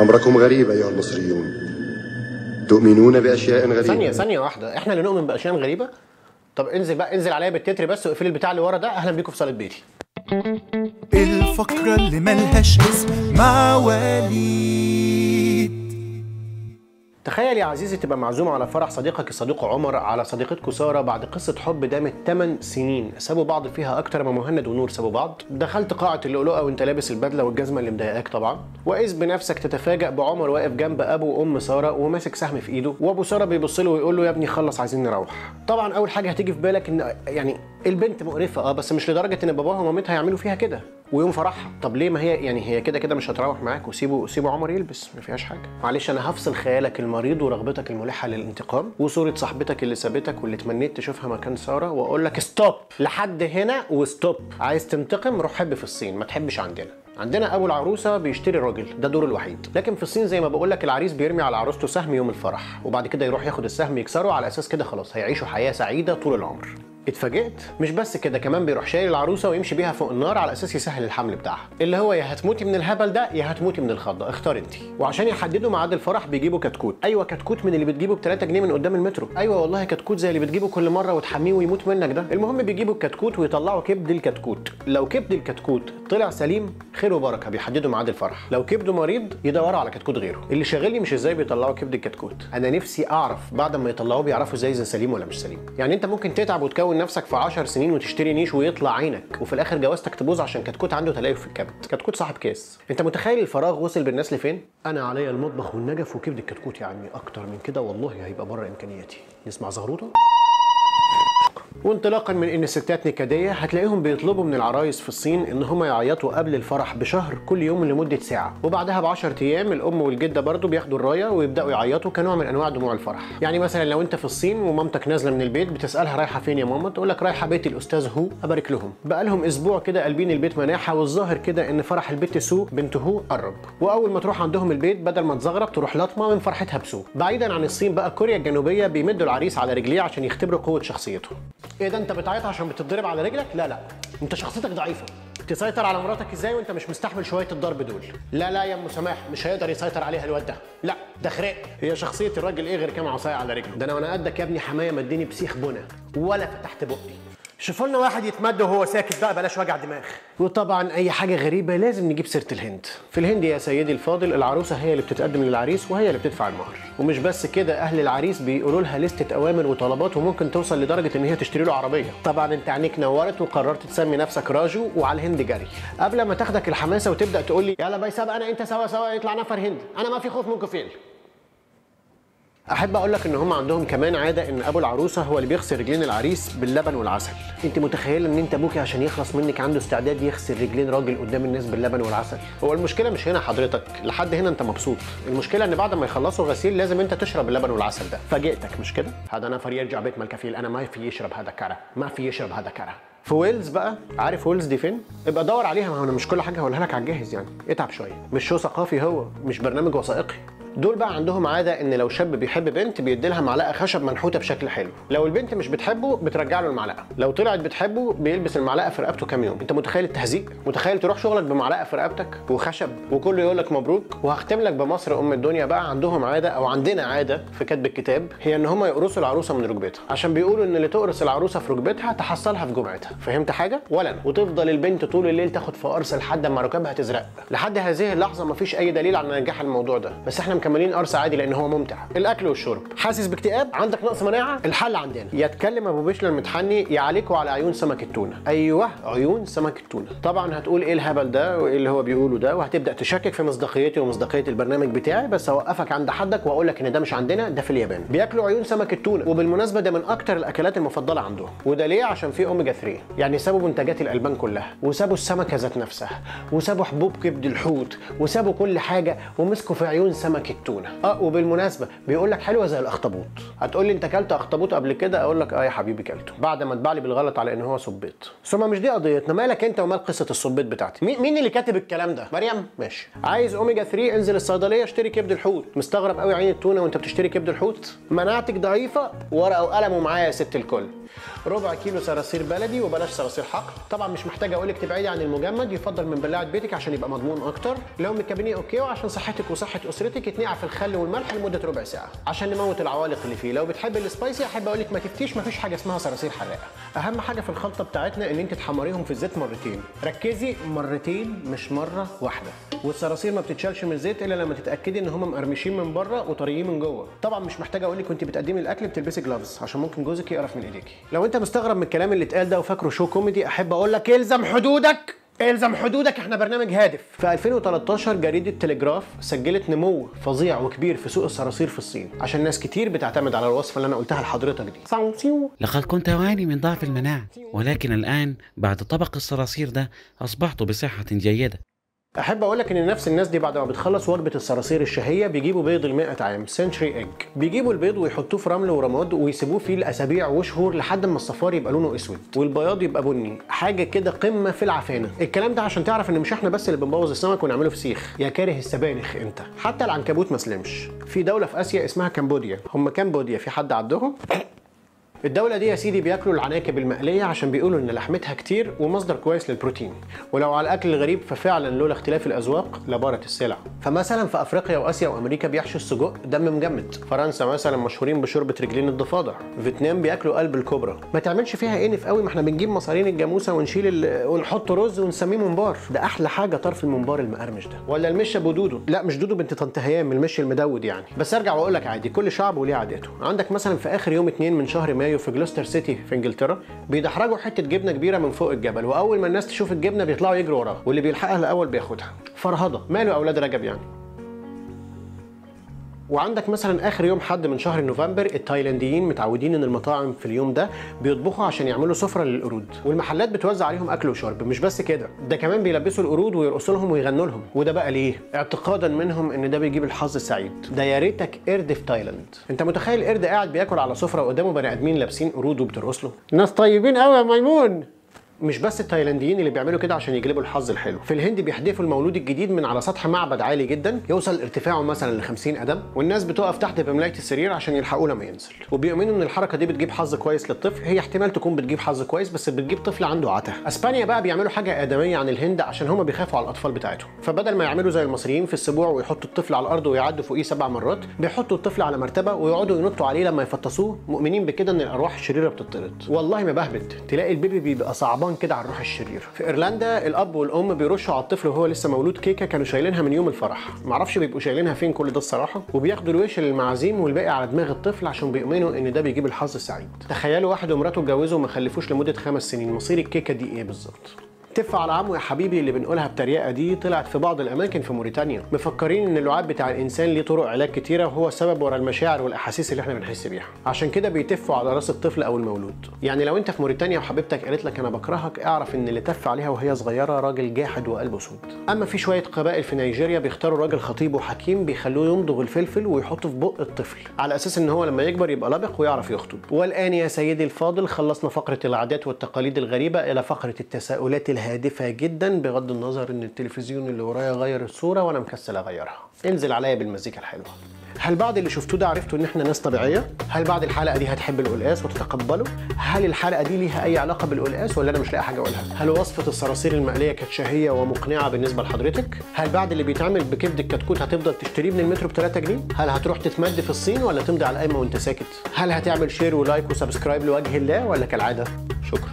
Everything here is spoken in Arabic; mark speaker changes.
Speaker 1: أمركم غريب أيها المصريون. تؤمنون بأشياء غريبة؟
Speaker 2: ثانية ثانية واحدة. إحنا اللي نؤمن بأشياء غريبة؟ طب انزل بقى انزل عليا بالتتر بس واقفل البتاع اللي ورا ده أهلا بيكم في صالة بيتي.
Speaker 3: الفقرة اللي ملهاش اسم مع وليد
Speaker 2: تخيل يا عزيزي تبقى معزوم على فرح صديقك الصديق عمر على صديقتكم ساره بعد قصة حب دامت 8 سنين. سابوا بعض فيها أكتر ما مهند ونور سابوا بعض. دخلت قاعة اللؤلؤة وانت لابس البدلة والجزمة اللي مضايقاك طبعا. وإذ بنفسك تتفاجأ بعمر واقف جنب أبو وأم سارة وماسك سهم في إيده. وأبو سارة بيبص له ويقول له يا ابني خلص عايزين نروح. طبعا أول حاجة هتيجي في بالك إن يعني البنت مقرفة آه بس مش لدرجة إن باباها ومامتها يعملوا فيها كده ويوم فرحها. طب ليه ما هي يعني هي كده كده مش هتروح معاك وسيبوا سيبوا عمر يلبس ما فيهاش حاجة. معلش أنا هفصل خيالك المريض ورغبتك الملحة للانتقام وصورة صاحبتك اللي سابتك واللي تمنيت تشوفها مكان سارة وأقول لك stop لحد هنا و stop عايز تنتقم؟ روح حب في الصين ما تحبش عندنا. عندنا ابو العروسه بيشتري الراجل ده دوره الوحيد. لكن في الصين زي ما بقول لك العريس بيرمي على عروسته سهم يوم الفرح وبعد كده يروح ياخد السهم يكسره على أساس كده خلاص هيعيشوا حياة سعيدة طول العمر. اتفاجئت. مش بس كده كمان بيروح شايل العروسة ويمشي بيها فوق النار على أساس يسهل الحمل بتاعها. اللي هو يا هتموتي من الهبل ده يا هتموتي من الخضة. اختار انت وعشان يحددوا ميعاد الفرح بيجيبوا كتكوت. أيوه كتكوت من اللي بتجيبه ب 3 جنيه من قدام المترو. أيوه والله كتكوت زي اللي بتجيبه كل مرة وتحميه ويموت منك ده. المهم بيجيبوا الكتكوت ويطلعوا كبد الكتكوت. لو كبد الكتكوت طلع سليم خير وبركة. بيحددوا ميعاد الفرح. لو كبده مريض يدوروا على كتكوت غيره. اللي شاغلني مش إزاي بيطلعوا كبد الكتكوت. أنا نفسي أعرف بعد ما يطلعوه بيعرفوا إزاي إذا سليم ولا مش سليم. يعني أنت ممكن تتعب وتكون نفسك في 10 سنين وتشتري نيش ويطلع عينك وفي الآخر جوازتك تبوظ عشان كتكوت عنده تليف في الكبد كتكوت صاحب كاس. أنت متخيل الفراغ وصل بالناس لفين؟ أنا عليا المطبخ والنجف وكبد الكتكوت يعني أكتر من كده والله هيبقى بره إمكانياتي. نسمع زغروطة؟ وانطلاقا من إن الستات نكدية هتلاقيهم بيطلبوا من العرايس في الصين إن هم يعيطوا قبل الفرح بشهر كل يوم لمدة ساعة. وبعدها ب 10 أيام الأم والجدة برضو بياخدوا الراية ويبدأوا يعيطوا كنوع من أنواع دموع الفرح. يعني مثلا لو أنت في الصين ومامتك نازلة من البيت بتسألها رايحة فين يا ماما؟ تقول لك رايحة بيت الأستاذ هو. أبارك لهم. بقى لهم أسبوع كده قلبين البيت مناحة والظاهر كده إن فرح البت سو بنت هو قرب وأول ما تروح عندهم البيت بدل ما تزغرب تروح لطمه من فرحتها بسو بعيدا عن الصين بقى كوريا الجنوبية بيمدوا العريس على رجليه عشان يختبروا قوة شخصيته إيه ده انت بتعيط عشان بتتضرب على رجلك؟ لا لا. انت شخصيتك ضعيفة. تسيطر على مراتك إزاي وانت مش مستحمل شوية الضرب دول؟ لا لا يا ام سماح مش هيقدر يسيطر عليها الواد ده. لا ده خرق. هي شخصية الراجل إيه غير كام عصاية على رجله؟ ده أنا وأنا قدك يا ابني حماية مديني بسيخ بنا ولا فتحت بقي. شوفوا لنا واحد يتمد وهو ساكت بقى بلاش وجع دماغ. وطبعا أي حاجة غريبة لازم نجيب سيرة الهند. في الهند يا سيدي الفاضل العروسة هي اللي بتتقدم للعريس وهي اللي بتدفع المهر. ومش بس كده أهل العريس بيقولوا لها لستة أوامر وطلبات وممكن توصل لدرجة إن هي تشتري له عربية. طبعا أنت عينيك نورت وقررت تسمي نفسك راجو وعلى الهند جري. قبل ما تاخدك الحماسة وتبدأ تقول لي يلا باي سابق أنا أنت سوا سوا يطلع نفر هند. أنا ما في خوف منكم فيل أحب أقول لك إن هم عندهم كمان عادة إن أبو العروسة هو اللي بيغسل رجلين العريس باللبن والعسل. أنت متخيلة إن أنت أبوكي عشان يخلص منك عنده استعداد يغسل رجلين راجل قدام الناس باللبن والعسل؟ هو المشكلة مش هنا حضرتك لحد هنا أنت مبسوط. المشكلة إن بعد ما يخلصوا غسيل لازم أنت تشرب اللبن والعسل ده. فاجئتك مش كده؟ هذا نفر يرجع بيت ملكفيل أنا ما في يشرب هذا كرة. ما في يشرب هذا كرة. في ويلز بقى عارف ويلز دي فين؟ ابقى دور عليها. ما أنا مش كل حاجة هقولها لك على الجاهز يعني. اتعب شوية. مش show ثقافي هو مش برنامج وثائقي. دول بقى عندهم عادة إن لو شاب بيحب بنت بيدي لها معلقة خشب منحوتة بشكل حلو. لو البنت مش بتحبه بترجع له المعلقة. لو طلعت بتحبه بيلبس المعلقة في رقبته كام يوم. أنت متخيل التهزيق؟ متخيل تروح شغلك بمعلقة في رقبتك وخشب وكله يقول لك مبروك؟ وهختم لك بمصر أم الدنيا بقى عندهم عادة أو عندنا عادة في كتب الكتاب هي إن هم يقرصوا العروسة من ركبتها. عشان بيقولوا إن اللي تقرص العروسة في ركبتها تحصلها في جمعتها. فهمت حاجة؟ ولا أنا. وتفضل البنت طول الليل تاخد في قرص لحد ما ركبها تزرق. لحد هذه اللحظة مفيش أي دليل على نجاح الموضوع ده. بس إحنا مكملين قرص عادي لأن هو ممتع. الأكل والشرب. حاسس باكتئاب؟ عندك نقص مناعة؟ الحل عندنا. يتكلم أبو بشر المتحني يا عليكوا على عيون سمك التونة. أيوه عيون سمك التونة. طبعا هتقول إيه الهبل ده وإيه اللي هو بيقوله ده وهتبدأ تشكك في مصداقيتي ومصداقية البرنامج بتاعي بس هوقفك عند حدك وأقول لك إن ده مش عندنا ده في اليابان. بياكلوا عيون سمك التونة وبالمناسبة ده من أكتر الأكلات المفضلة عندهم. وده ليه؟ عشان فيه أوميجا 3 يعني سابوا منتجات الألبان كلها وسابوا السمكة ذات نفسها وسابوا حبوب كبد الحوت وسابوا كل حاجة ومسكوا في عيون سمك التونه آه وبالمناسبة بيقول لك حلوة زي الأخطبوط. هتقول لي أنت كلت أخطبوط قبل كده؟ أقول لك آه يا حبيبي كلته بعد ما اتباع لي بالغلط على إن هو صبيط ثم مش دي قضيتنا مالك أنت ومال قصة الصبيط بتاعتي؟ مين اللي كاتب الكلام ده؟ مريم؟ ماشي. عايز أوميجا 3 انزل الصيدلية اشتري كبد الحوت. مستغرب قوي عين التونة وأنت بتشتري كبد الحوت؟ مناعتك ضعيفة ورقة وقلم ومعايا يا ست الكل. ربع كيلو صراصير بلدي وبلاش صراصير حقل طبعا مش محتاج أقول لك تبعدي عن المجمد يفضل من بلاعة بيتك عشان يبقى مضمون أكتر. لو مكابينيه okay وعشان صحتك وصحة أسرتك في الخل والملح لمدة ربع ساعة عشان نموت العوالق اللي فيه. لو بتحب ال spicy أحب أقول لك ما تفتيش مفيش حاجة اسمها صراصير حراقة. أهم حاجة في الخلطة بتاعتنا إن أنت تحمريهم في الزيت مرتين. ركزي مرتين مش مرة واحدة. والصراصير ما بتتشالش من الزيت إلا لما تتأكدي إن هم مقرمشين من بره وطريين من جوه. طبعا مش محتاج أقول لك وأنت بتقدمي الأكل بتلبسي gloves عشان ممكن جوزك يقرف من إيديكي. لو أنت مستغرب من الكلام اللي اتقال ده وفاكره show كوميدي أحب أقول لك إلزم حدودك! إلزم حدودك إحنا برنامج هادف. في 2013 جريدة تليجراف سجلت نمو فظيع وكبير في سوق الصراصير في الصين عشان ناس كتير بتعتمد على الوصفة اللي أنا قلتها لحضرتك دي.
Speaker 4: لقد كنت أعاني من ضعف المناعة ولكن الآن بعد طبق الصراصير ده أصبحت بصحة جيدة.
Speaker 2: أحب أقول لك إن نفس الناس دي بعد ما بتخلص وجبة الصراصير الشهية بيجيبوا بيض ال عام century egg بيجيبوا البيض ويحطوه في رمل ورماد ويسيبوه فيه لأسابيع وشهور لحد ما الصفار يبقى لونه أسود. والبياض يبقى بني. حاجة كده قمة في العفانة. الكلام ده عشان تعرف إن مش إحنا بس اللي بنبوظ السمك ونعمله فسيخ يا كاره السبانخ أنت. حتى العنكبوت ما سلمش. في دولة في آسيا اسمها كمبوديا هم كمبوديا في حد عندهم الدولة دي يا سيدي بياكلوا العناكب المقلية عشان بيقولوا إن لحمتها كتير ومصدر كويس للبروتين، ولو على الأكل الغريب ففعلا لولا اختلاف الأذواق لبارت السلع. فمثلا في أفريقيا وآسيا وأمريكا بيحشوا السجق دم مجمد، فرنسا مثلا مشهورين بشوربة رجلين الضفادع، فيتنام بياكلوا قلب الكوبرا، ما تعملش فيها إنف قوي ما إحنا بنجيب مصارين الجاموسة ونشيل ال... ونحط رز ونسميه ممبار، ده أحلى حاجة طرف الممبار المقرمش ده، ولا المش أبو دودو، لا مش دودو بنت طنط هيام المش المدود يعني، بس أرجع وأقول لك عادي كل شعب وليه عاداته، عندك مثلا في آخر يوم اتنين من شهر مايو في جلوستر سيتي في انجلترا بيدحرجوا حتة جبنة كبيرة من فوق الجبل وأول ما الناس تشوف الجبنة بيطلعوا يجروا وراها واللي بيلحقها الأول بياخدها. فرهضة. ماله أولاد رجب يعني. وعندك مثلا آخر يوم حد من شهر نوفمبر التايلانديين متعودين إن المطاعم في اليوم ده بيطبخوا عشان يعملوا سفرة للقرود. والمحلات بتوزع عليهم أكل وشرب مش بس كده ده كمان بيلبسوا القرود ويرقصوا لهم ويغنوا لهم. وده بقى ليه؟ اعتقادا منهم إن ده بيجيب الحظ السعيد. ده يا ريتك قرد في تايلاند. أنت متخيل قرد قاعد بياكل على سفرة قدامه بني آدمين لابسين قرود وبترقص له؟ ناس طيبين قوي يا ميمون. مش بس التايلانديين اللي بيعملوا كده عشان يجلبوا الحظ الحلو. في الهند بيحدفوا المولود الجديد من على سطح معبد عالي جدا يوصل ارتفاعه مثلا ل 50 قدم والناس بتقف تحت بملايه السرير عشان يلحقوه لما ينزل. وبيؤمنوا إن الحركة دي بتجيب حظ كويس للطفل. هي احتمال تكون بتجيب حظ كويس بس بتجيب طفل عنده عته أسبانيا بقى بيعملوا حاجة آدمية عن الهند عشان هم بيخافوا على الأطفال بتاعتهم. فبدل ما يعملوا زي المصريين في السبوع ويحطوا الطفل على الأرض ويعدوا فوقيه سبع مرات بيحطوا الطفل على مرتبة ويقعدوا ينطوا عليه لما يفطسوه مؤمنين بكده إن الأرواح الشريرة بتطرد. والله ما بهبد تلاقي البيبي بيبقى صعبان كده على الروح الشرير. في إيرلندا الأب والأم بيرشوا على الطفل وهو لسه مولود كيكة كانوا شايلينها من يوم الفرح. معرفش بيبقوا شايلينها فين كل ده الصراحة. وبياخدوا الوش للمعازيم والباقي على دماغ الطفل عشان بيؤمنوا إن ده بيجيب الحظ السعيد. تخيلوا واحد ومراته اتجوزوا وما خلفوش لمدة خمس سنين مصير الكيكة دي إيه بالظبط؟ تف على عمو يا حبيبي اللي بنقولها بتريقة دي طلعت في بعض الأماكن في موريتانيا. مفكرين إن اللعاب بتاع الإنسان ليه طرق علاج كتيرة وهو السبب ورا المشاعر والأحاسيس اللي إحنا بنحس بيها. عشان كده بيتفوا على رأس الطفل أو المولود. يعني لو أنت في موريتانيا وحبيبتك قالت لك أنا بكرهك اعرف إن اللي تف عليها وهي صغيرة راجل جاحد وقلبه سود أما في شوية قبائل في نيجيريا بيختاروا راجل خطيب وحكيم بيخلوه يمضغ الفلفل ويحطه في بق الطفل. على أساس إن هو لما يكبر يبقى لبق ويعرف يخطب. والآن يا سيدي الفاضل خلصنا فقرة العادات والتقاليد الغريبة إلى فقرة التساؤلات الهادفه جدا بغض النظر إن التلفزيون اللي ورايا غير الصورة وأنا مكسل أغيرها انزل عليا بالمزيكا الحلوة هل بعد اللي شفتوه ده عرفتوا إن إحنا ناس طبيعية؟ هل بعد الحلقة دي هتحب القلقاس وتتقبله؟ هل الحلقة دي ليها أي علاقة بالقلقاس ولا أنا مش لاقي حاجة أقولها؟ هل وصفة الصراصير المقلية كانت شهية ومقنعة بالنسبة لحضرتك؟ هل بعد اللي بيتعمل بكبد الكتكوت هتفضل تشتريه من المترو ب 3 جنيه؟ هل هتروح تتمد في الصين ولا تمضي على القايمة وأنت ساكت؟ هل هتعمل share و like و subscribe لوجه الله ولا كالعادة؟ شكرا